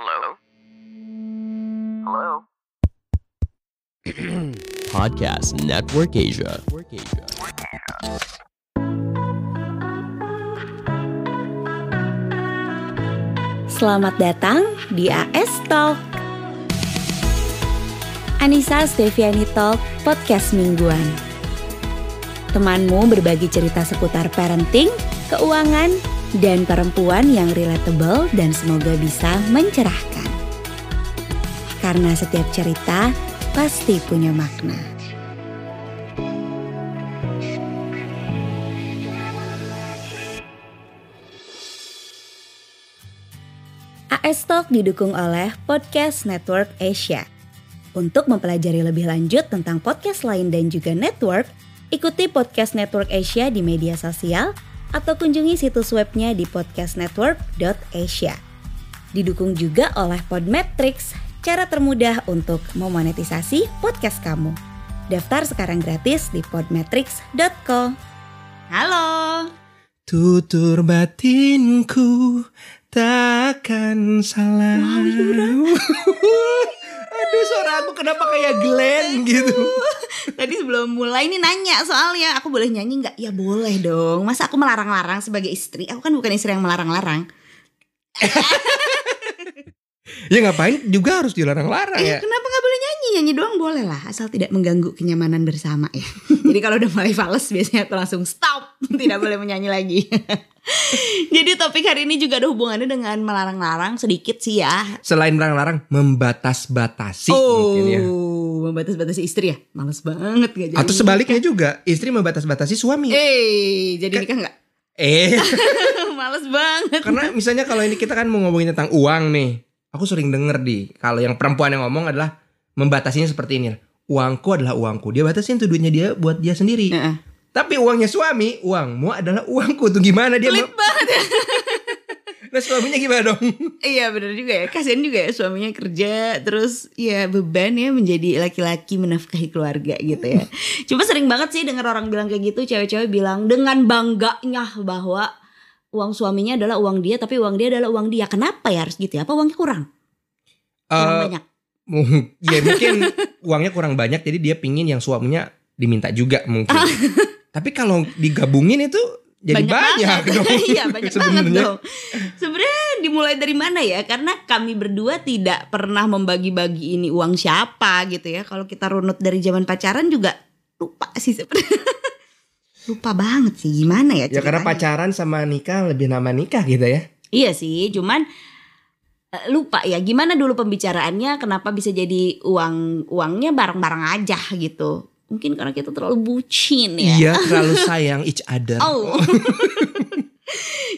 Hello? Hello? Podcast Network Asia. Selamat datang di AS Talk. Anissa Steviani Talk, podcast mingguan. Temanmu berbagi cerita seputar parenting, keuangan, dan perempuan yang relatable dan semoga bisa mencerahkan. Karena setiap cerita pasti punya makna. AS Talk didukung oleh Podcast Network Asia. Untuk mempelajari lebih lanjut tentang podcast lain dan juga network, ikuti Podcast Network Asia di media sosial atau kunjungi situs webnya di podcastnetwork.asia. Didukung juga oleh Podmetrics, cara termudah untuk memonetisasi podcast kamu. Daftar sekarang gratis di podmetrics.co. Halo. Tutur batinku takkan salah. Aduh suara aku kenapa kayak Glenn gitu. Tadi sebelum mulai ini nanya soalnya aku boleh nyanyi nggak? Ya boleh dong. Masa aku melarang-larang sebagai istri? Aku kan bukan istri yang melarang-larang. Ya ngapain juga harus dilarang-larang Eh, ya. kenapa nyanyi? Doang boleh lah, asal tidak mengganggu kenyamanan bersama ya. Jadi kalau udah mulai fals biasanya aku langsung stop, tidak boleh menyanyi lagi. Jadi topik hari ini juga ada hubungannya dengan melarang-larang sedikit sih ya. Selain melarang-larang, membatas-batasi oh, mungkin ya. membatas-batasi istri ya, males banget gak jadi. Atau sebaliknya juga, istri membatas-batasi suami. Eh, jadi nikah nggak? Eh, males banget. karena misalnya kalau ini kita kan mau ngomongin tentang uang nih. Aku sering denger di kalau yang perempuan yang ngomong adalah membatasinya seperti ini. Uangku adalah uangku. Dia batasin tuh duitnya dia buat dia sendiri. Heeh. Tapi uangnya suami, uangmu adalah uangku tuh gimana dia? Pelit banget ya. Nah suaminya gimana dong? Iya bener juga ya Kasian juga ya suaminya kerja Terus ya beban ya menjadi laki-laki menafkahi keluarga gitu ya Cuma sering banget sih denger orang bilang kayak gitu Cewek-cewek bilang dengan bangganya bahwa Uang suaminya adalah uang dia Tapi uang dia adalah uang dia Kenapa ya harus gitu ya Apa uangnya kurang? Kurang Eh, banyak ya mungkin uangnya kurang banyak jadi dia pingin yang suaminya diminta juga mungkin. Tapi kalau digabungin itu jadi banyak, dong. Iya banyak banget Sebenarnya. dong Sebenarnya dimulai dari mana ya Karena kami berdua tidak pernah membagi-bagi ini uang siapa gitu ya Kalau kita runut dari zaman pacaran juga lupa sih sebenarnya Lupa banget sih gimana ya Ya karena ceritanya. pacaran sama nikah lebih nama nikah gitu ya. Iya sih cuman lupa ya gimana dulu pembicaraannya kenapa bisa jadi uang uangnya bareng-bareng aja gitu mungkin karena kita terlalu bucin ya Iya terlalu sayang each other. Oh.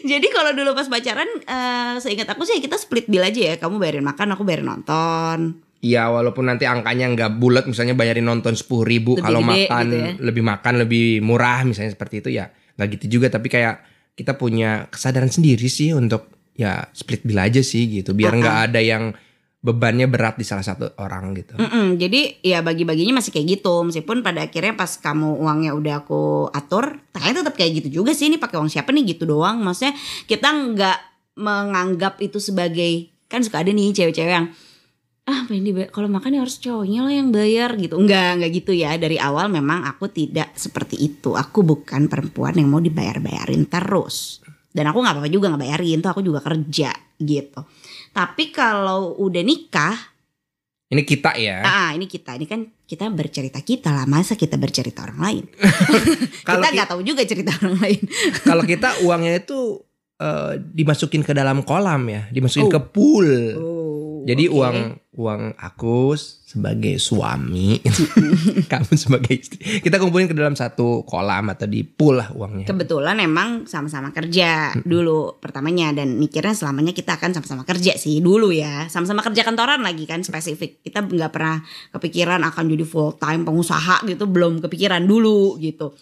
Jadi kalau dulu pas pacaran, eh, seingat aku sih kita split bill aja ya. Kamu bayarin makan, aku bayarin nonton. Iya walaupun nanti angkanya nggak bulat misalnya bayarin nonton sepuluh ribu Lebih kalau gede makan gitu ya. lebih makan lebih murah misalnya seperti itu ya nggak gitu juga tapi kayak kita punya kesadaran sendiri sih untuk ya split bill aja sih gitu biar nggak ada yang bebannya berat di salah satu orang gitu. Mm-mm, jadi ya bagi-baginya masih kayak gitu. Meskipun pada akhirnya pas kamu uangnya udah aku atur, kayaknya tetap kayak gitu juga sih. Ini pakai uang siapa nih gitu doang. Maksudnya kita nggak menganggap itu sebagai kan suka ada nih cewek-cewek yang ah ini kalau makan ya harus cowoknya lah yang bayar gitu enggak enggak gitu ya dari awal memang aku tidak seperti itu aku bukan perempuan yang mau dibayar-bayarin terus dan aku nggak apa-apa juga nggak bayarin tuh aku juga kerja gitu. Tapi kalau udah nikah Ini kita ya. ah ini kita. Ini kan kita bercerita kita lah. Masa kita bercerita orang lain? Kita ki- nggak tahu juga cerita orang lain. Kalau kita uangnya itu eh, dimasukin ke dalam kolam ya, dimasukin Oh. ke pool. oh, Jadi oke. uang uang aku sebagai suami, kamu sebagai istri, kita kumpulin ke dalam satu kolam atau di pool lah uangnya. Kebetulan emang sama-sama kerja dulu pertamanya dan mikirnya selamanya kita akan sama-sama kerja sih dulu ya. Sama-sama kerja kantoran lagi kan spesifik. Kita nggak pernah kepikiran akan jadi full time pengusaha gitu belum kepikiran dulu gitu.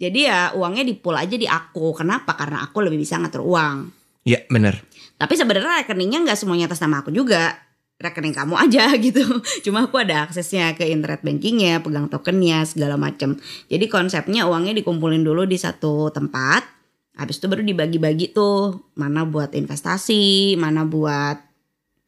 Jadi ya uangnya di pool aja di aku. Kenapa? Karena aku lebih bisa ngatur uang. Ya bener. Tapi sebenarnya rekeningnya nggak semuanya atas nama aku juga. Rekening kamu aja gitu. Cuma aku ada aksesnya ke internet bankingnya, pegang tokennya segala macam. Jadi konsepnya uangnya dikumpulin dulu di satu tempat. Habis itu baru dibagi-bagi tuh mana buat investasi, mana buat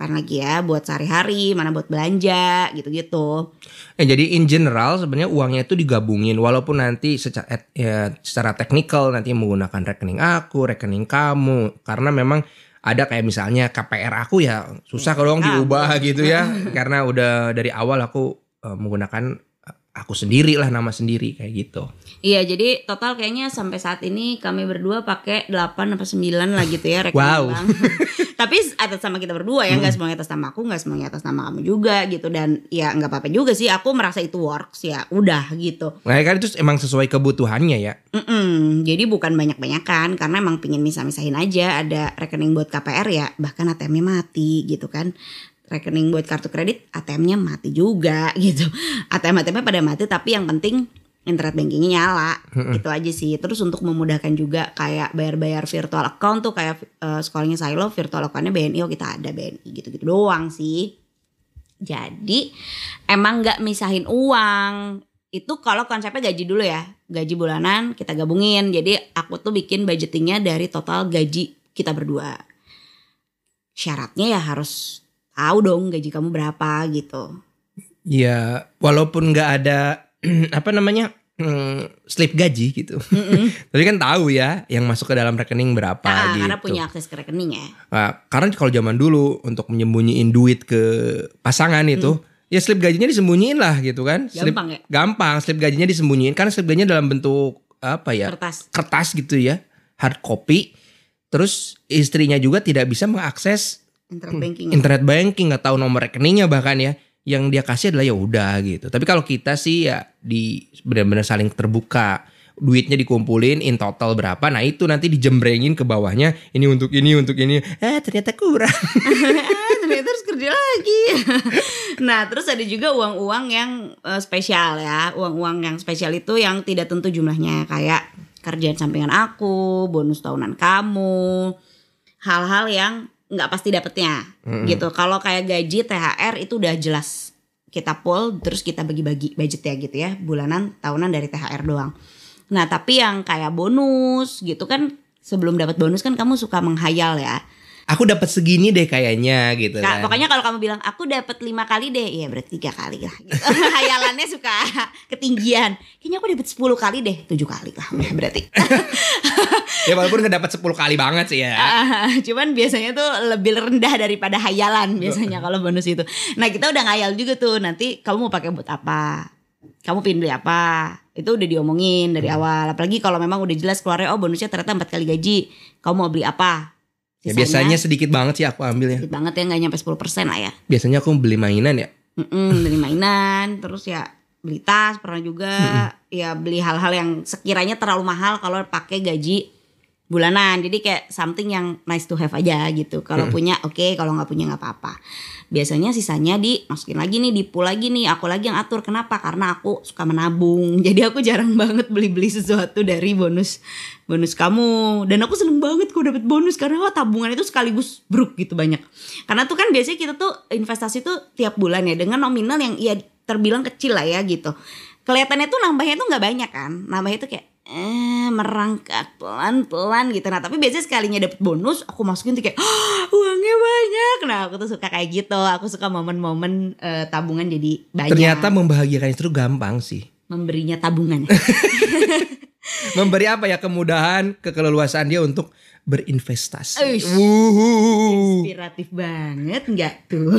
kapan lagi ya buat sehari-hari, mana buat belanja gitu-gitu. Eh, jadi in general sebenarnya uangnya itu digabungin walaupun nanti secara ya, secara teknikal nanti menggunakan rekening aku, rekening kamu karena memang ada kayak misalnya KPR aku ya susah kalau Kamu. diubah gitu ya karena udah dari awal aku eh, menggunakan eh, aku sendiri lah nama sendiri kayak gitu. Iya, jadi total kayaknya sampai saat ini kami berdua pakai 8 apa 9 lah gitu ya rekening Wow. bank. Tapi atas nama kita berdua ya, nggak semuanya atas nama aku, nggak semuanya atas nama kamu juga gitu dan ya nggak apa-apa juga sih. Aku merasa itu works ya, udah gitu. Nah kan itu emang sesuai kebutuhannya ya. Mm-mm, jadi bukan banyak-banyakan karena emang pingin misah-misahin aja ada rekening buat KPR ya bahkan ATM-nya mati gitu kan rekening buat kartu kredit ATM-nya mati juga gitu ATM ATM-nya pada mati tapi yang penting internet bankingnya nyala. Itu aja sih. Terus untuk memudahkan juga kayak bayar-bayar virtual account tuh kayak eh, sekolahnya Silo virtual account-nya BNI oh kita ada BNI gitu-gitu doang sih. Jadi emang nggak misahin uang. Itu kalau konsepnya gaji dulu ya. Gaji bulanan kita gabungin. Jadi aku tuh bikin budgetingnya dari total gaji kita berdua. Syaratnya ya harus tahu dong gaji kamu berapa gitu. Ya walaupun nggak ada apa namanya hmm, slip gaji gitu. Tapi kan tahu ya yang masuk ke dalam rekening berapa Ah, gitu. karena punya akses ke rekening ya Nah, karena kalau zaman dulu untuk menyembunyiin duit ke pasangan itu ya slip gajinya disembunyiin lah gitu kan. Slip. Gampang ya? Gampang slip gajinya disembunyiin karena slip gajinya dalam bentuk apa ya? kertas Kertas gitu ya, hard copy. Terus istrinya juga tidak bisa mengakses internet banking ya. internet banking nggak tahu nomor rekeningnya bahkan ya yang dia kasih adalah ya udah gitu. Tapi kalau kita sih ya di benar-benar saling terbuka. Duitnya dikumpulin in total berapa nah itu nanti dijembrengin ke bawahnya ini untuk ini untuk ini. Eh ternyata kurang. Ah, ternyata harus kerja lagi. nah, terus ada juga uang-uang yang eh, spesial ya. Uang-uang yang spesial itu yang tidak tentu jumlahnya. Kayak kerjaan sampingan aku, bonus tahunan kamu, hal-hal yang nggak pasti dapetnya gitu. Kalau kayak gaji THR itu udah jelas kita pull terus kita bagi-bagi budget ya gitu ya bulanan tahunan dari THR doang. Nah tapi yang kayak bonus gitu kan sebelum dapat bonus kan kamu suka menghayal ya. Aku dapat segini deh kayaknya gitu Nah, kan pokoknya kalau kamu bilang aku dapat lima kali deh, ya berarti tiga kali lah. Gitu. Hayalannya suka ketinggian. Kayaknya aku dapat 10 kali deh, tujuh kali lah udah berarti. ya walaupun nggak dapat 10 kali banget sih ya Ah, Cuman biasanya tuh lebih rendah daripada hayalan biasanya kalau bonus itu. Nah kita udah ngayal juga tuh nanti kamu mau pakai buat apa? Kamu beli apa? Itu udah diomongin dari awal. Apalagi kalau memang udah jelas keluarnya oh bonusnya ternyata empat kali gaji. Kamu mau beli apa? Ya biasanya sedikit banget sih aku ambil ya sedikit banget ya nggak nyampe 10% lah ya. biasanya aku beli mainan ya Mm-mm, beli mainan, terus ya beli tas pernah juga, ya beli hal-hal yang sekiranya terlalu mahal kalau pakai gaji bulanan. Jadi kayak something yang nice to have aja gitu. Kalau punya oke, kalau nggak punya nggak apa-apa. Biasanya sisanya dimasukin lagi nih, di pool lagi nih. Aku lagi yang atur. Kenapa? Karena aku suka menabung. Jadi aku jarang banget beli-beli sesuatu dari bonus bonus kamu. Dan aku seneng banget kalau dapet bonus karena wah, tabungan itu sekaligus bruk gitu banyak. Karena tuh kan biasanya kita tuh investasi tuh tiap bulan ya dengan nominal yang ya terbilang kecil lah ya gitu. Kelihatannya tuh nambahnya tuh nggak banyak kan. Nambahnya tuh kayak eh merangkak pelan-pelan gitu. Nah, tapi biasanya sekalinya dapet bonus, aku masukin tuh kayak "Ah, uangnya banyak. Nah, aku tuh suka kayak gitu. Aku suka momen-momen eh, tabungan jadi banyak. ternyata membahagiakan itu gampang sih memberinya tabungan. memberi apa ya kemudahan kekeleluasaan dia untuk berinvestasi. Uish. Wuhu. Inspiratif banget nggak tuh?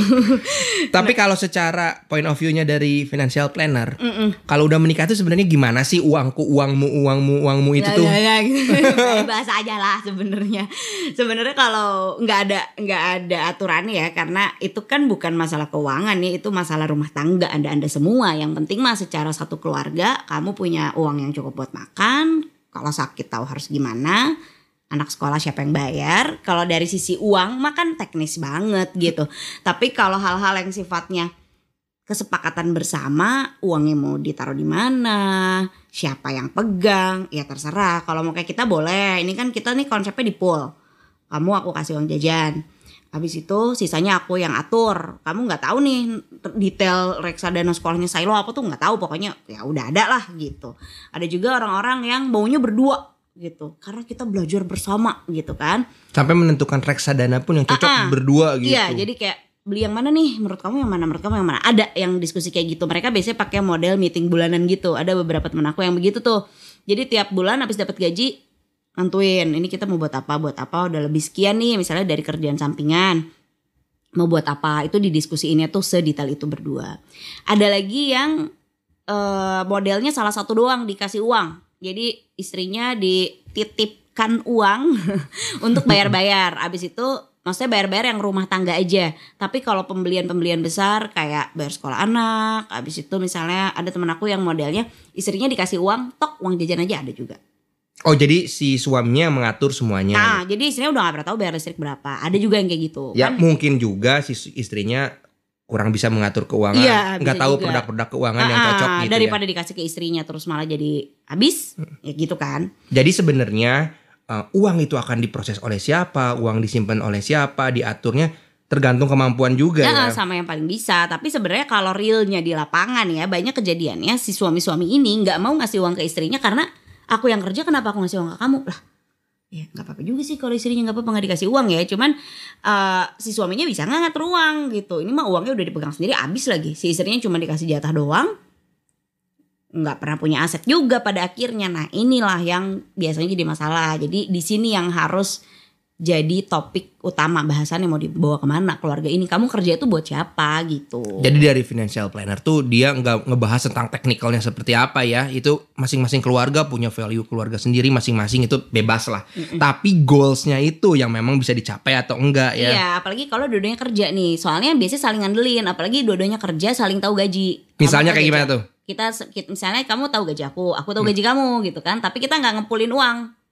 Tapi kalau secara point of view-nya dari financial planner, kalau udah menikah itu sebenarnya gimana sih uangku, uangmu, uangmu, uangmu itu Ya, tuh? ya, ya, gitu. bahasa aja lah sebenarnya sebenarnya kalau nggak ada nggak ada aturannya ya karena itu kan bukan masalah keuangan nih itu masalah rumah tangga anda anda semua yang penting mah secara satu keluarga kamu punya uang yang cukup buat makan kalau sakit tahu harus gimana anak sekolah siapa yang bayar. Kalau dari sisi uang mah kan teknis banget gitu. Tapi kalau hal-hal yang sifatnya kesepakatan bersama uangnya mau ditaruh di mana siapa yang pegang ya terserah. Kalau mau kayak kita boleh. Ini kan kita nih konsepnya di pool. Kamu aku kasih uang jajan. Habis itu sisanya aku yang atur. Kamu nggak tahu nih detail reksadana sekolahnya Silo apa tuh nggak tahu. Pokoknya ya udah ada lah gitu. Ada juga orang-orang yang maunya berdua gitu. Karena kita belajar bersama gitu kan. Sampai menentukan reksadana pun yang cocok ah. berdua gitu. Iya, jadi kayak beli yang mana nih? Menurut kamu yang mana? Menurut kamu yang mana? Ada yang diskusi kayak gitu. Mereka biasanya pakai model meeting bulanan gitu. Ada beberapa temen aku yang begitu tuh. Jadi tiap bulan habis dapat gaji nentuin ini kita mau buat apa? Buat apa? Udah lebih sekian nih misalnya dari kerjaan sampingan. Mau buat apa? Itu didiskusiinnya tuh sedetail itu berdua. Ada lagi yang eh, modelnya salah satu doang dikasih uang jadi istrinya dititipkan uang untuk bayar-bayar. Abis itu maksudnya bayar-bayar yang rumah tangga aja. Tapi kalau pembelian-pembelian besar kayak bayar sekolah anak abis itu misalnya ada temen aku yang modelnya istrinya dikasih uang tok uang jajan aja ada juga. Oh jadi si suaminya mengatur semuanya. nah jadi istrinya udah gak pernah tahu bayar listrik berapa. Ada juga yang kayak gitu. Ya kan mungkin juga si istrinya kurang bisa mengatur keuangan, Iya, nggak tahu juga. produk-produk keuangan yang Ah, cocok ah, gitu daripada dikasih ke istrinya terus malah jadi habis ya gitu kan ya. Jadi sebenarnya uh, uang itu akan diproses oleh siapa, uang disimpan oleh siapa, diaturnya tergantung kemampuan juga Ya, ya. sama yang paling bisa. Tapi sebenarnya kalau realnya di lapangan ya banyak kejadiannya si suami-suami ini nggak mau ngasih uang ke istrinya karena aku yang kerja kenapa aku ngasih uang ke kamu lah? Ya nggak apa-apa juga sih kalau istrinya nggak apa-apa nggak dikasih uang ya. Cuman eh, si suaminya bisa nggak ngatur uang gitu. Ini mah uangnya udah dipegang sendiri habis lagi. Si istrinya cuma dikasih jatah doang nggak pernah punya aset juga pada akhirnya. Nah inilah yang biasanya jadi masalah. Jadi di sini yang harus jadi topik utama bahasannya mau dibawa ke mana keluarga ini. Kamu kerja itu buat siapa gitu. Jadi dari financial planner tuh dia nggak ngebahas tentang teknikalnya seperti apa ya. Itu masing-masing keluarga punya value keluarga sendiri masing-masing itu bebas lah. Tapi goalsnya itu yang memang bisa dicapai atau enggak ya. Iya, apalagi kalau dua-duanya kerja nih. Soalnya biasanya saling ngandelin, apalagi dua-duanya kerja saling tahu gaji. Misalnya kayak gimana tuh? Kita, kita misalnya kamu tahu gaji aku, aku tahu gaji kamu gitu kan. Tapi kita nggak ngepulin uang.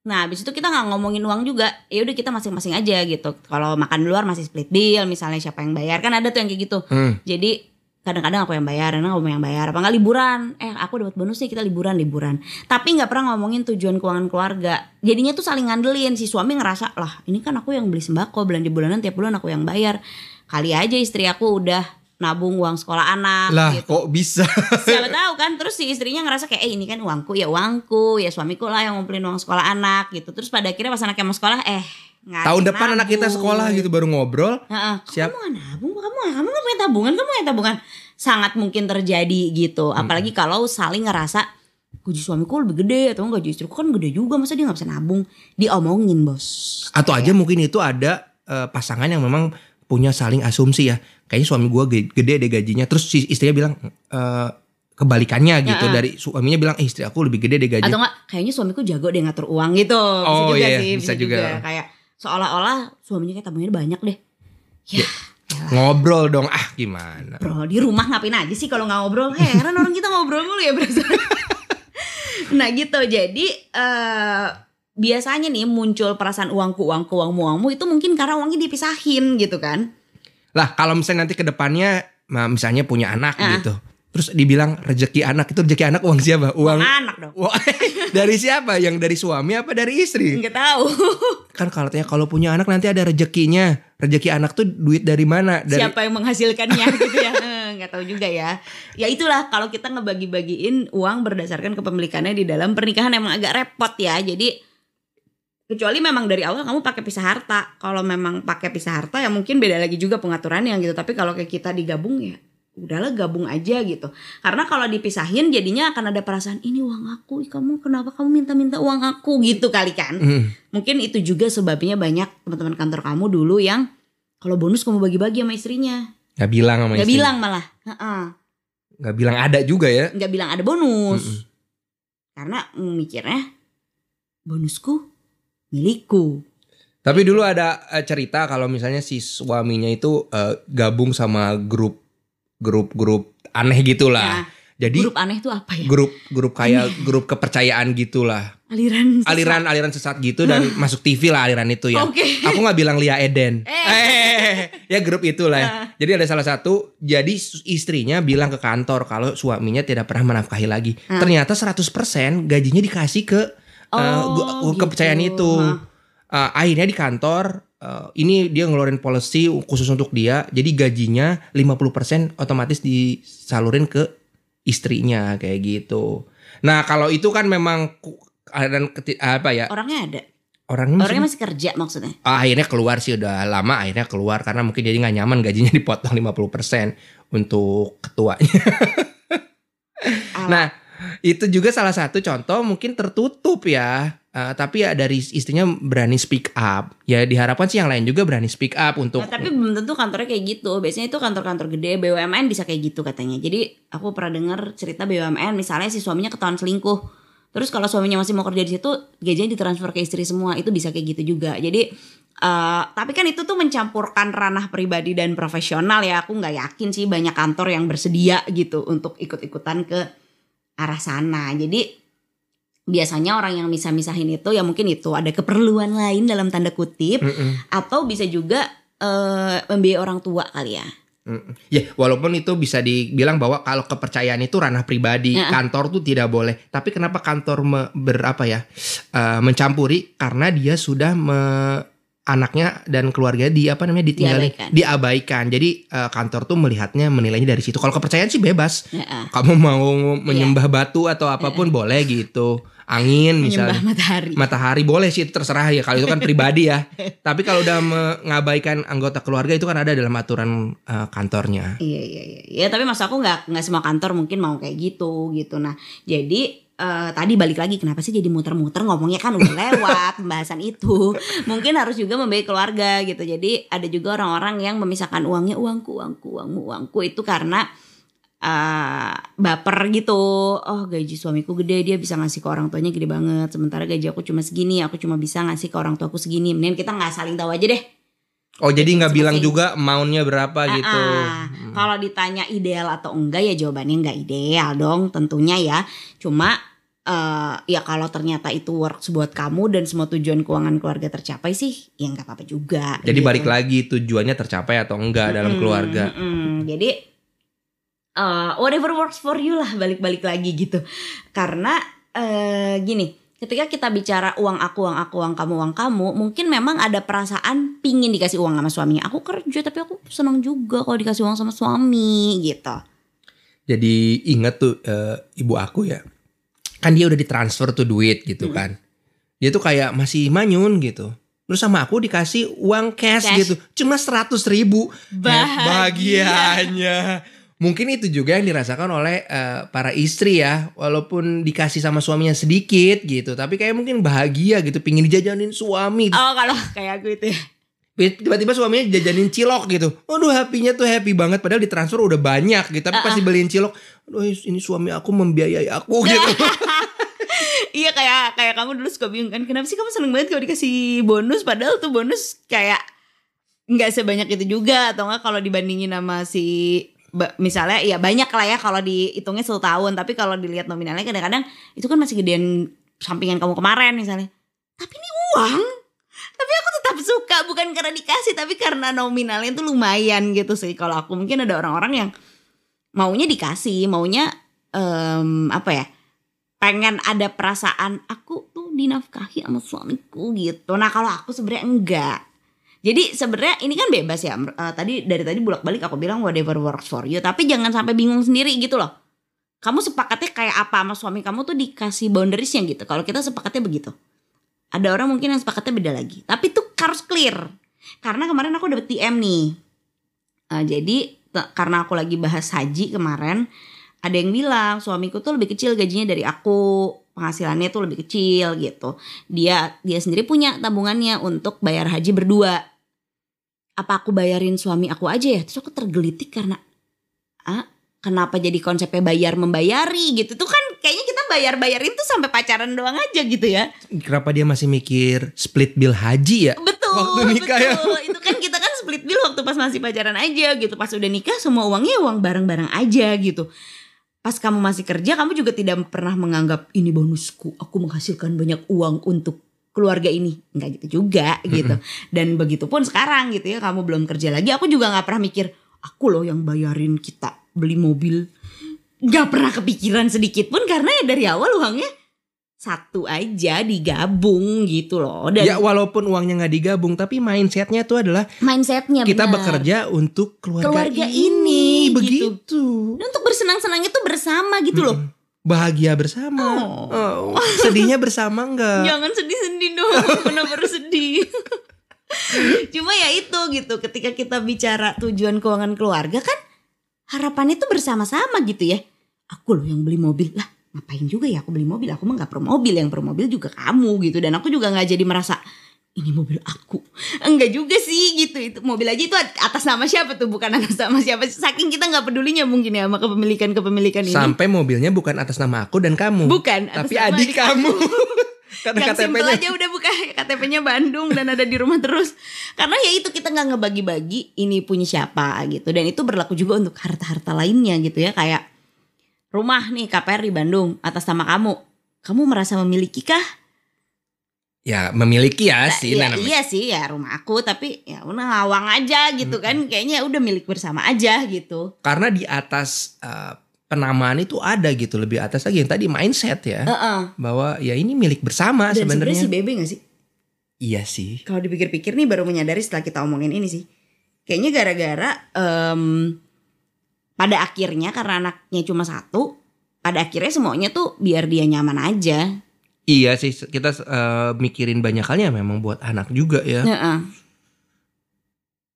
Nah, habis itu kita nggak ngomongin uang juga. Ya udah kita masing-masing aja gitu. Kalau makan di luar masih split bill, misalnya siapa yang bayar kan ada tuh yang kayak gitu. Hmm. Jadi kadang-kadang aku yang bayar, kadang kamu yang bayar. Apa nggak liburan? Eh, aku dapat bonus nih kita liburan liburan. Tapi nggak pernah ngomongin tujuan keuangan keluarga. Jadinya tuh saling ngandelin. Si suami ngerasa lah, ini kan aku yang beli sembako belanja bulanan tiap bulan aku yang bayar. Kali aja istri aku udah nabung uang sekolah anak Lah gitu. kok bisa? Siapa tahu kan terus si istrinya ngerasa kayak eh ini kan uangku ya uangku ya suamiku lah yang ngumpulin uang sekolah anak gitu. Terus pada akhirnya pas anaknya mau sekolah eh Tahun depan anak kita nabung. sekolah gitu baru ngobrol. Heeh. Siap. Kamu gak nabung, kamu kamu gak punya tabungan, kamu punya tabungan. Sangat mungkin terjadi gitu. Apalagi kalau saling ngerasa gaji suamiku lebih gede atau gaji istriku kan gede juga masa dia nggak bisa nabung diomongin bos Atau aja mungkin itu ada eh, pasangan yang memang punya saling asumsi ya. Kayaknya suami gua ge- gede deh gajinya. Terus si istrinya bilang eh, kebalikannya gitu. Ya, Dari suaminya bilang eh, istri aku lebih gede deh gajinya. atau enggak kayaknya suamiku jago deh ngatur uang gitu bisa Oh, juga iya, sih bisa juga. kayak seolah-olah suaminya kayak tabungannya banyak deh ya Ngobrol dong. Ah gimana? bro di rumah ngapain aja sih kalau nggak ngobrol heran orang kita ngobrol mulu ya berasa nah gitu jadi eh biasanya nih muncul perasaan uangku uangku uangmu uangmu itu mungkin karena uangnya dipisahin gitu kan Lah kalau misalnya nanti ke depannya ma- misalnya punya anak Ah. gitu. Terus dibilang rezeki anak itu rezeki anak uang siapa? Uang anak dong dari siapa? Yang dari suami apa dari istri? nggak tahu Kan kalau katanya kalau punya anak nanti ada rezekinya. Rezeki anak tuh duit dari mana? Dari siapa yang menghasilkannya gitu ya Eh, nggak tahu juga ya ya itulah kalau kita ngebagi-bagiin uang berdasarkan kepemilikannya di dalam pernikahan emang agak repot ya jadi kecuali memang dari awal kamu pakai pisah harta. Kalau memang pakai pisah harta ya mungkin beda lagi juga pengaturannya gitu. Tapi kalau kayak kita digabung ya udahlah gabung aja gitu. Karena kalau dipisahin jadinya akan ada perasaan ini uang aku kamu kenapa kamu minta-minta uang aku? gitu kali kan. Hmm. mungkin itu juga sebabnya banyak teman-teman kantor kamu dulu yang kalau bonus kamu bagi-bagi sama istrinya. Nggak bilang sama nggak bilang malah. Nggak bilang ada juga ya. nggak bilang ada bonus. Karena mm, mikirnya bonusku milikku Tapi dulu ada eh, cerita kalau misalnya si suaminya itu eh, gabung sama grup grup grup aneh gitulah. Nah, Jadi grup aneh itu apa ya grup grup kayak grup kepercayaan gitulah. aliran sesat. Aliran aliran sesat gitu dan masuk TV lah aliran itu ya. Oke. Aku nggak bilang Lia Eden. Eh. Eh, ya grup itulah. ya. Jadi ada salah satu jadi istrinya bilang ke kantor kalau suaminya tidak pernah menafkahi lagi. Ternyata 100% gajinya dikasih ke eh, Oh, gu- gitu. kepercayaan itu. Eh, akhirnya di kantor eh, ini dia ngeluarin policy khusus untuk dia. Jadi gajinya 50% otomatis disalurin ke istrinya kayak gitu. Nah, kalau itu kan memang dan apa ya? orangnya ada orangnya, Orangnya masih, masih kerja maksudnya. Ah, akhirnya keluar sih udah lama akhirnya keluar karena mungkin jadi nggak nyaman gajinya dipotong 50% untuk ketuanya. nah, itu juga salah satu contoh mungkin tertutup ya. Eh, tapi ya dari istrinya berani speak up. Ya diharapkan sih yang lain juga berani speak up untuk Nah, tapi belum tentu kantornya kayak gitu. Biasanya itu kantor-kantor gede BUMN bisa kayak gitu katanya. Jadi aku pernah dengar cerita BUMN misalnya si suaminya ketahuan selingkuh. Terus kalau suaminya masih mau kerja di situ, gajinya ditransfer ke istri semua. Itu bisa kayak gitu juga. Jadi eh, tapi kan itu tuh mencampurkan ranah pribadi dan profesional ya. Aku nggak yakin sih banyak kantor yang bersedia gitu untuk ikut-ikutan ke arah sana. Jadi biasanya orang yang misah-misahin itu ya mungkin itu ada keperluan lain dalam tanda kutip Mm-mm. atau bisa juga eh membiayai orang tua kali ya. Ya, walaupun itu bisa dibilang bahwa kalau kepercayaan itu ranah pribadi, Ya. kantor tuh tidak boleh. Tapi kenapa kantor me- berapa ya eh, mencampuri? Karena dia sudah me- anaknya dan keluarganya di apa namanya ditinggalin, Diabaikan. diabaikan. Jadi eh, kantor tuh melihatnya menilainya dari situ. Kalau kepercayaan sih bebas. Ya. Kamu mau menyembah batu atau apa pun boleh gitu. Angin menyembah misalnya. matahari. Matahari boleh sih itu terserah ya kalau itu kan pribadi ya. Tapi kalau udah mengabaikan anggota keluarga itu kan ada dalam aturan eh, kantornya. Iya iya iya. Ya tapi maksud aku nggak nggak semua kantor mungkin mau kayak gitu gitu. Nah jadi eh, tadi balik lagi kenapa sih jadi muter-muter ngomongnya kan udah lewat pembahasan itu. Mungkin harus juga membiayai keluarga gitu. Jadi ada juga orang-orang yang memisahkan uangnya uangku uangku uangmu uangku itu karena eh, baper gitu. Oh gaji suamiku gede dia bisa ngasih ke orang tuanya gede banget. Sementara gaji aku cuma segini aku cuma bisa ngasih ke orang tuaku segini. Mending kita nggak saling tahu aja deh. Oh jadi nggak bilang juga amountnya berapa gitu. Ah, ah. Kalau ditanya ideal atau enggak ya jawabannya enggak ideal dong tentunya ya. Cuma eh ya kalau ternyata itu works buat kamu dan semua tujuan keuangan keluarga tercapai sih ya nggak apa-apa juga. Jadi gitu. balik lagi tujuannya tercapai atau enggak dalam Mm-mm, keluarga. mm-mm. Jadi eh, whatever works for you lah balik-balik lagi gitu. Karena eh, gini, ketika kita bicara uang aku, uang aku, uang kamu, uang kamu, mungkin memang ada perasaan pingin dikasih uang sama suaminya. Aku kerja tapi aku senang juga kalau dikasih uang sama suami gitu. Jadi ingat tuh eh, ibu aku ya. Kan dia udah ditransfer tuh duit gitu Mm. kan. Dia tuh kayak masih manyun gitu. Terus sama aku dikasih uang cash, Cash. gitu. Cuma 100 ribu. Bahagia. Bahagianya. Mungkin itu juga yang dirasakan oleh eh, para istri ya. Walaupun dikasih sama suaminya sedikit gitu. Tapi kayak mungkin bahagia gitu. Pingin dijajanin suami. Oh kalau kayak aku itu ya. Tiba-tiba suaminya jajanin cilok gitu. Waduh happy-nya tuh happy banget. Padahal ditransfer udah banyak gitu. Tapi Ah, pasti beliin cilok. Aduh ini suami aku membiayai aku gitu. Iya kayak kayak kamu dulu suka bingung kan kenapa sih kamu seneng banget kalau dikasih bonus? Padahal tuh bonus kayak nggak sebanyak itu juga atau enggak kalau dibandingin sama si misalnya ya banyak lah ya kalau dihitungnya satu tahun. Tapi kalau dilihat nominalnya kadang-kadang itu kan masih gedean sampingan kamu kemarin misalnya. Tapi ini uang. Tapi aku tetap suka bukan karena dikasih tapi karena nominalnya itu lumayan gitu sih. Kalau aku mungkin ada orang-orang yang maunya dikasih maunya em, apa ya pengen ada perasaan aku tuh dinafkahi sama suamiku gitu. Nah kalau aku sebenarnya enggak. Jadi sebenarnya ini kan bebas ya. Eh, tadi dari tadi bolak balik aku bilang whatever works for you. Tapi jangan sampai bingung sendiri gitu loh. Kamu sepakatnya kayak apa sama suami kamu tuh dikasih boundariesnya gitu. Kalau kita sepakatnya begitu. Ada orang mungkin yang sepakatnya beda lagi. Tapi tuh harus clear. Karena kemarin aku dapet TM nih. Eh, jadi karena aku lagi bahas haji kemarin ada yang bilang suamiku tuh lebih kecil gajinya dari aku. Penghasilannya tuh lebih kecil gitu. Dia dia sendiri punya tabungannya untuk bayar haji berdua. Apa aku bayarin suami aku aja ya? Terus aku tergelitik karena ah kenapa jadi konsepnya bayar membayari? Gitu. Tuh kan kayaknya kita bayar bayarin tuh sampai pacaran doang aja gitu ya. Kenapa dia masih mikir split bill haji ya? betul Waktu nikah ya. betul. Itu kan kita kan split bill waktu pas masih pacaran aja gitu. Pas udah nikah semua uangnya uang bareng-bareng aja gitu pas kamu masih kerja kamu juga tidak pernah menganggap ini bonusku aku menghasilkan banyak uang untuk keluarga ini. Nggak gitu juga gitu. Dan begitupun sekarang gitu ya kamu belum kerja lagi aku juga nggak pernah mikir aku loh yang bayarin kita beli mobil. Nggak pernah kepikiran sedikit pun karena ya dari awal uangnya satu aja digabung gitu loh. Dan Ya walaupun uangnya nggak digabung tapi mindsetnya tuh adalah mindsetnya kita benar. bekerja untuk keluarga, Keluarga ini, ini, begitu. Dan untuk bersenang-senang itu bersama gitu loh bahagia bersama. Oh, sedihnya bersama enggak? Jangan sedih-sedih dong. Kenapa harus sedih? Cuma ya itu gitu. Ketika kita bicara tujuan keuangan keluarga kan harapannya tuh bersama-sama gitu ya. Aku loh yang beli mobil lah. Ngapain juga ya aku beli mobil? Aku mah nggak perlu mobil. Yang perlu mobil juga kamu gitu. Dan aku juga nggak jadi merasa ini mobil aku. Enggak juga sih gitu. Itu mobil aja itu atas nama siapa tuh? Bukan atas nama siapa. Saking kita nggak pedulinya mungkin ya sama kepemilikan-kepemilikan ini. Sampai mobilnya bukan atas nama aku dan kamu. Bukan, atas Tapi nama adik kamu. Karena yang simpel KTP-nya aja udah buka KTP-nya Bandung dan ada di rumah terus karena ya itu kita nggak ngebagi-bagi ini punya siapa gitu dan itu berlaku juga untuk harta-harta lainnya gitu ya kayak rumah nih KPR di Bandung atas nama kamu kamu merasa memiliki kah ya memiliki ya sih ya, nah, namanya. iya sih ya rumah aku tapi ya udah ngawang aja gitu kan kayaknya udah milik bersama aja gitu Karena di atas uh, penamaan itu ada gitu lebih atas lagi yang tadi mindset ya. Heeh. Bahwa ya ini milik bersama sebenarnya si Bebe gak sih Iya sih. kalau dipikir-pikir nih baru menyadari setelah kita omongin ini sih. Kayaknya gara-gara em, pada akhirnya karena anaknya cuma satu, pada akhirnya semuanya tuh biar dia nyaman aja. Iya sih kita uh, mikirin banyak halnya memang buat anak juga ya. Heeh.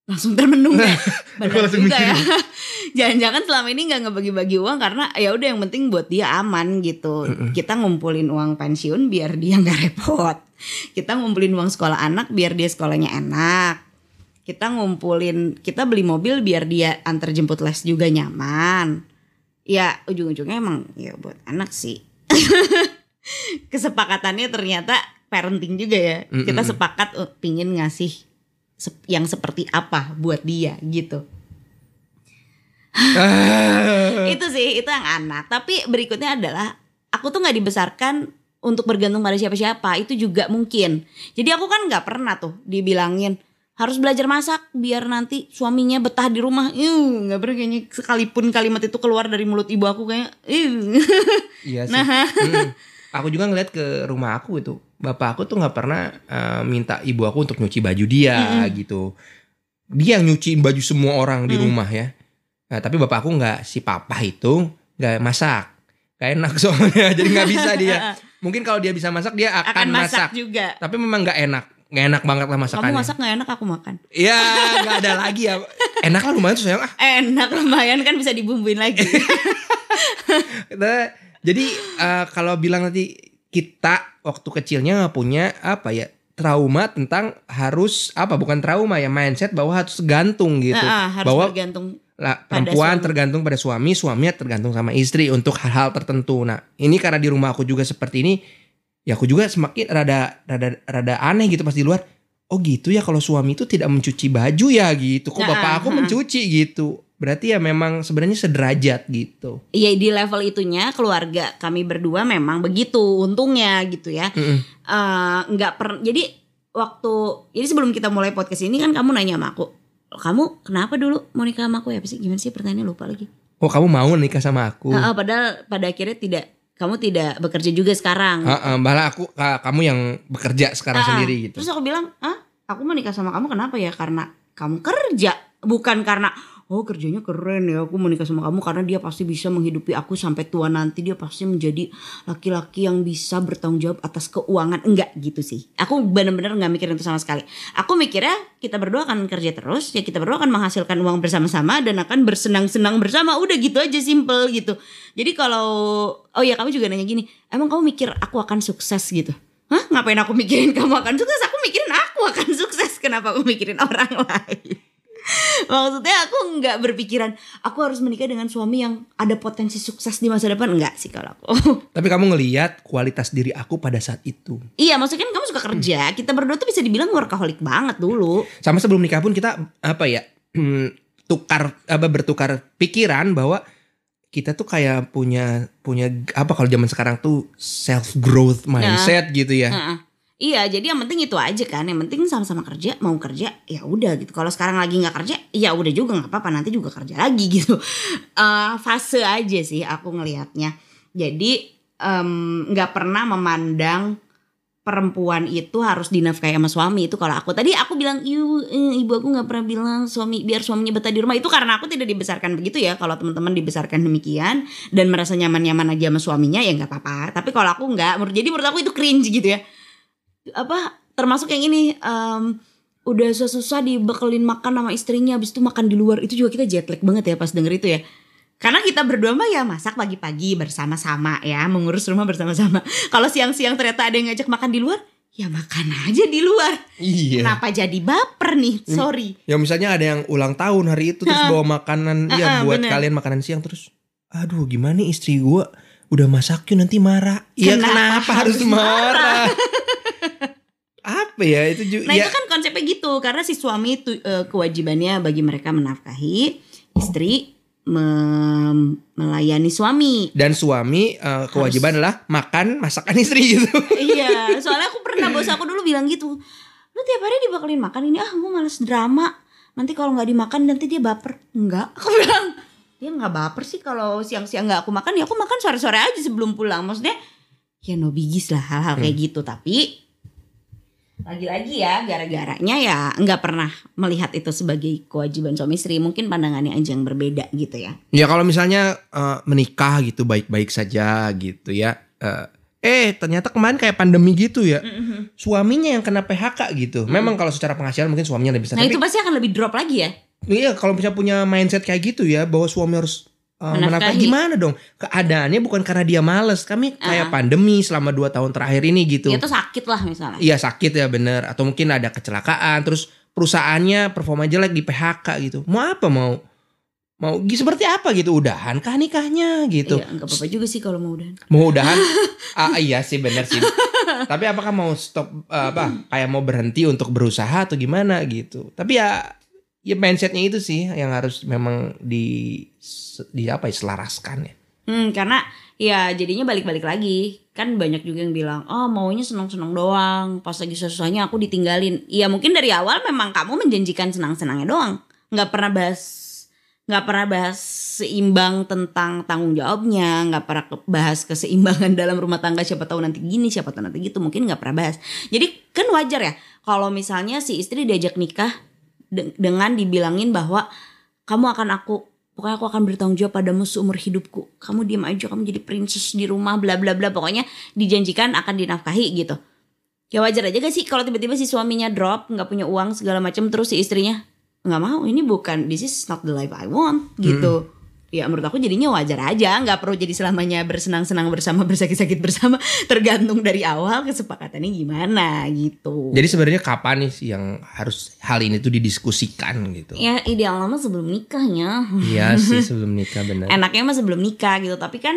Langsung termenung ya. Benar Langsung juga ya. Jangan-jangan selama ini nggak ngebagi-bagi uang karena ya udah yang penting buat dia aman gitu. Kita ngumpulin uang pensiun biar dia nggak repot. Kita ngumpulin uang sekolah anak biar dia sekolahnya enak. Kita ngumpulin, kita beli mobil biar dia antar jemput les juga nyaman. Ya ujung-ujungnya emang ya buat anak sih. Kesepakatannya ternyata parenting juga ya. Kita Mm-mm. sepakat uh, pingin ngasih sep- yang seperti apa buat dia gitu. Itu sih itu yang anak tapi berikutnya adalah aku tuh nggak dibesarkan untuk bergantung pada siapa-siapa itu juga mungkin jadi aku kan nggak pernah tuh dibilangin harus belajar masak biar nanti suaminya betah di rumah Ih, nggak pernah kayaknya sekalipun kalimat itu keluar dari mulut ibu aku kayak "Ih." Iya sih. Nah. Mm. Aku juga ngeliat ke rumah aku itu, bapak aku tuh nggak pernah uh, minta ibu aku untuk nyuci baju dia gitu. Dia yang nyuciin baju semua orang di Mm. rumah ya. Nah, tapi bapak aku nggak si papa itu nggak masak, gak enak soalnya, jadi nggak bisa dia. Mungkin kalau dia bisa masak dia akan, akan masak, masak. juga Tapi memang nggak enak, nggak enak banget lah masakannya. kamu masak nggak enak aku makan Iya, nggak ada lagi ya. Enak lah lumayan tuh sayang ah. enak lumayan kan bisa dibumbuin lagi Nah, jadi eh, kalau bilang nanti kita waktu kecilnya nggak punya apa ya trauma tentang harus apa bukan trauma ya mindset bahwa harus gantung gitu. Nah, ah, harus bahwa bergantung lah, pada perempuan suami. tergantung pada suami suaminya tergantung sama istri untuk hal-hal tertentu. Nah ini karena di rumah aku juga seperti ini ya aku juga semakin rada rada rada aneh gitu pas di luar. Oh gitu ya kalau suami itu tidak mencuci baju ya gitu. Kok Nah, bapak aku mencuci gitu berarti ya memang sebenarnya sederajat gitu Iya di level itunya keluarga kami berdua memang begitu untungnya gitu ya. Mm-mm. Eh, nggak per jadi waktu jadi sebelum kita mulai podcast ini kan kamu nanya sama aku kamu kenapa dulu mau nikah sama aku ya sih gimana sih pertanyaannya lupa lagi Oh kamu mau nikah sama aku? Nah, padahal pada akhirnya tidak kamu tidak bekerja juga sekarang Heeh, malah aku ka- kamu yang bekerja sekarang Ah, sendiri gitu. terus aku bilang ah aku mau nikah sama kamu kenapa ya karena kamu kerja bukan karena oh kerjanya keren ya aku mau nikah sama kamu karena dia pasti bisa menghidupi aku sampai tua nanti dia pasti menjadi laki-laki yang bisa bertanggung jawab atas keuangan enggak gitu sih aku benar-benar nggak mikirin itu sama sekali aku mikirnya kita berdua akan kerja terus ya kita berdua akan menghasilkan uang bersama-sama dan akan bersenang-senang bersama udah gitu aja simple gitu jadi kalau oh ya kamu juga nanya gini emang kamu mikir aku akan sukses gitu Hah? Ngapain aku mikirin kamu akan sukses? Aku mikirin aku akan sukses. Kenapa aku mikirin orang lain? Maksudnya aku nggak berpikiran aku harus menikah dengan suami yang ada potensi sukses di masa depan enggak sih kalau aku. Tapi kamu ngeliat kualitas diri aku pada saat itu. iya, maksudnya kan kamu suka kerja. Kita berdua tuh bisa dibilang workaholic banget dulu. Sama sebelum nikah pun kita apa ya hmm, tukar apa bertukar pikiran bahwa kita tuh kayak punya punya apa kalau zaman sekarang tuh self growth mindset gitu ya. Heeh. Iya, jadi yang penting itu aja kan. Yang penting sama-sama kerja, mau kerja ya udah gitu. Kalau sekarang lagi nggak kerja, ya udah juga nggak apa-apa. Nanti juga kerja lagi gitu. Eh, fase aja sih aku ngelihatnya. Jadi nggak pernah memandang perempuan itu harus dinafkahi sama suami itu kalau aku tadi aku bilang ibu eh, ibu aku nggak pernah bilang suami biar suaminya betah di rumah itu karena aku tidak dibesarkan begitu ya kalau teman-teman dibesarkan demikian dan merasa nyaman-nyaman aja sama suaminya ya nggak apa-apa tapi kalau aku nggak jadi menurut aku itu cringe gitu ya apa termasuk yang ini em, udah susah-susah dibekelin makan sama istrinya habis itu makan di luar. Itu juga kita jet lag banget ya pas denger itu ya. Karena kita berdua mah ya masak pagi-pagi bersama-sama ya mengurus rumah bersama-sama. Kalau siang-siang ternyata ada yang ngajak makan di luar ya makan aja di luar. Iya. kenapa jadi baper nih? Sorry. Ya misalnya ada yang ulang tahun hari itu terus bawa makanan ya buat bener. kalian makanan siang terus aduh gimana nih istri gua udah masak yuk nanti marah. Iya Kenapa kenapa, harus harus marah? Apa ya itu juga Nah ya, itu kan konsepnya gitu karena si suami itu eh, kewajibannya bagi mereka menafkahi istri mem- melayani suami. dan suami eh, kewajiban adalah makan masakan istri gitu. iya, soalnya aku pernah bos aku dulu bilang gitu. Lu tiap hari dibakalin makan ini ah gue males drama. Nanti kalau nggak dimakan nanti dia baper. Enggak, aku bilang dia nggak baper sih kalau siang-siang nggak aku makan ya aku makan sore-sore aja sebelum pulang. Maksudnya ya no bigis lah hal-hal kayak gitu tapi lagi-lagi ya gara-garanya ya nggak pernah melihat itu sebagai kewajiban suami istri mungkin pandangannya aja yang berbeda gitu ya Ya kalau misalnya eh, menikah gitu baik-baik saja gitu ya. Eh, eh ternyata kemarin kayak pandemi gitu ya. Suaminya yang kena PHK gitu. Memang kalau secara penghasilan mungkin suaminya lebih besar. nah tapi itu pasti akan lebih drop lagi ya Iya kalau misalnya punya mindset kayak gitu ya bahwa suami harus uh, Menafkahi. gimana dong? Keadaannya bukan karena dia males. Kami kayak pandemi selama 2 tahun terakhir ini gitu. dia tuh sakit lah misalnya Iya sakit ya bener atau mungkin ada kecelakaan terus perusahaannya performa jelek di PHK gitu. Mau apa mau mau seperti apa gitu udahan kah nikahnya gitu. Iya, nggak apa-apa juga sih kalau mau udah. Mau udahan ah, iya sih bener sih. Tapi apakah mau stop uh, apa kayak mau berhenti untuk berusaha atau gimana gitu. Tapi ya ya mindsetnya itu sih yang harus memang di di apa ya selaraskan ya. Hmm, karena ya jadinya balik-balik lagi. Kan banyak juga yang bilang, "Oh, maunya senang-senang doang. Pas lagi susah-susahnya aku ditinggalin." Iya, mungkin dari awal memang kamu menjanjikan senang-senangnya doang. nggak pernah bahas nggak pernah bahas seimbang tentang tanggung jawabnya, nggak pernah bahas keseimbangan dalam rumah tangga siapa tahu nanti gini, siapa tahu nanti gitu, mungkin nggak pernah bahas. Jadi kan wajar ya kalau misalnya si istri diajak nikah de- dengan dibilangin bahwa kamu akan aku pokoknya aku akan bertanggung jawab padamu seumur hidupku. Kamu diam aja, kamu jadi princess di rumah, bla bla bla. Pokoknya dijanjikan akan dinafkahi gitu. Ya wajar aja gak sih kalau tiba-tiba si suaminya drop, nggak punya uang segala macam, terus si istrinya nggak mau. Ini bukan, this is not the life I want gitu. Ya menurut aku jadinya wajar aja, nggak perlu jadi selamanya bersenang-senang bersama, bersakit-sakit bersama. Tergantung dari awal kesepakatannya gimana gitu. Jadi sebenarnya kapan nih sih yang harus hal ini tuh didiskusikan gitu? Ya ideal lama sebelum nikahnya. Iya sih sebelum nikah benar. enaknya mah sebelum nikah gitu tapi kan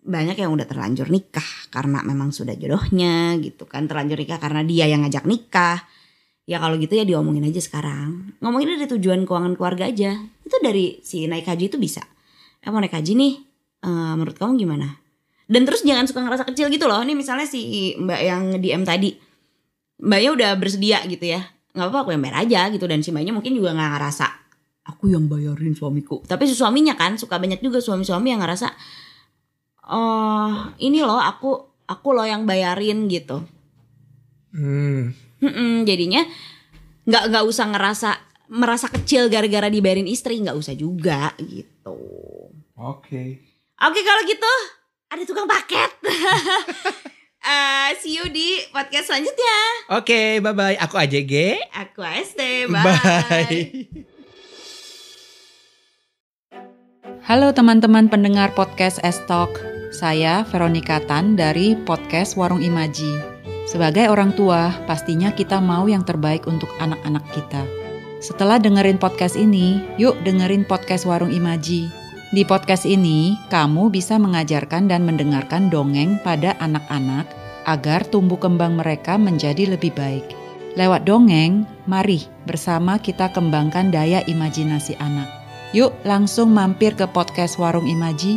banyak yang udah terlanjur nikah karena memang sudah jodohnya gitu kan terlanjur nikah karena dia yang ngajak nikah ya kalau gitu ya diomongin aja sekarang ngomongin dari tujuan keuangan keluarga aja dari si naik haji itu bisa. Eh mau naik haji nih eh, menurut kamu gimana? Dan terus jangan suka ngerasa kecil gitu loh. Ini misalnya si mbak yang DM tadi. Mbaknya udah bersedia gitu ya. Nggak apa-apa aku yang bayar aja gitu. Dan si mbaknya mungkin juga nggak ngerasa aku yang bayarin suamiku. Tapi si suaminya kan suka banyak juga suami-suami yang ngerasa oh ini loh aku aku loh yang bayarin gitu. Hmm. Mm-mm, jadinya nggak nggak usah ngerasa merasa kecil gara-gara dibayarin istri nggak usah juga gitu Oke. oke kalau gitu ada tukang paket Eh, see you di podcast selanjutnya Oke, bye bye. Aku AJG. aku AST bye. Bye. Halo teman-teman pendengar podcast Estok. Saya Veronica Tan dari podcast Warung Imaji. Sebagai orang tua, pastinya kita mau yang terbaik untuk anak-anak kita. Setelah dengerin podcast ini, yuk dengerin podcast Warung Imaji. Di podcast ini, kamu bisa mengajarkan dan mendengarkan dongeng pada anak-anak agar tumbuh kembang mereka menjadi lebih baik. Lewat dongeng, mari bersama kita kembangkan daya imajinasi anak. Yuk langsung mampir ke podcast Warung Imaji.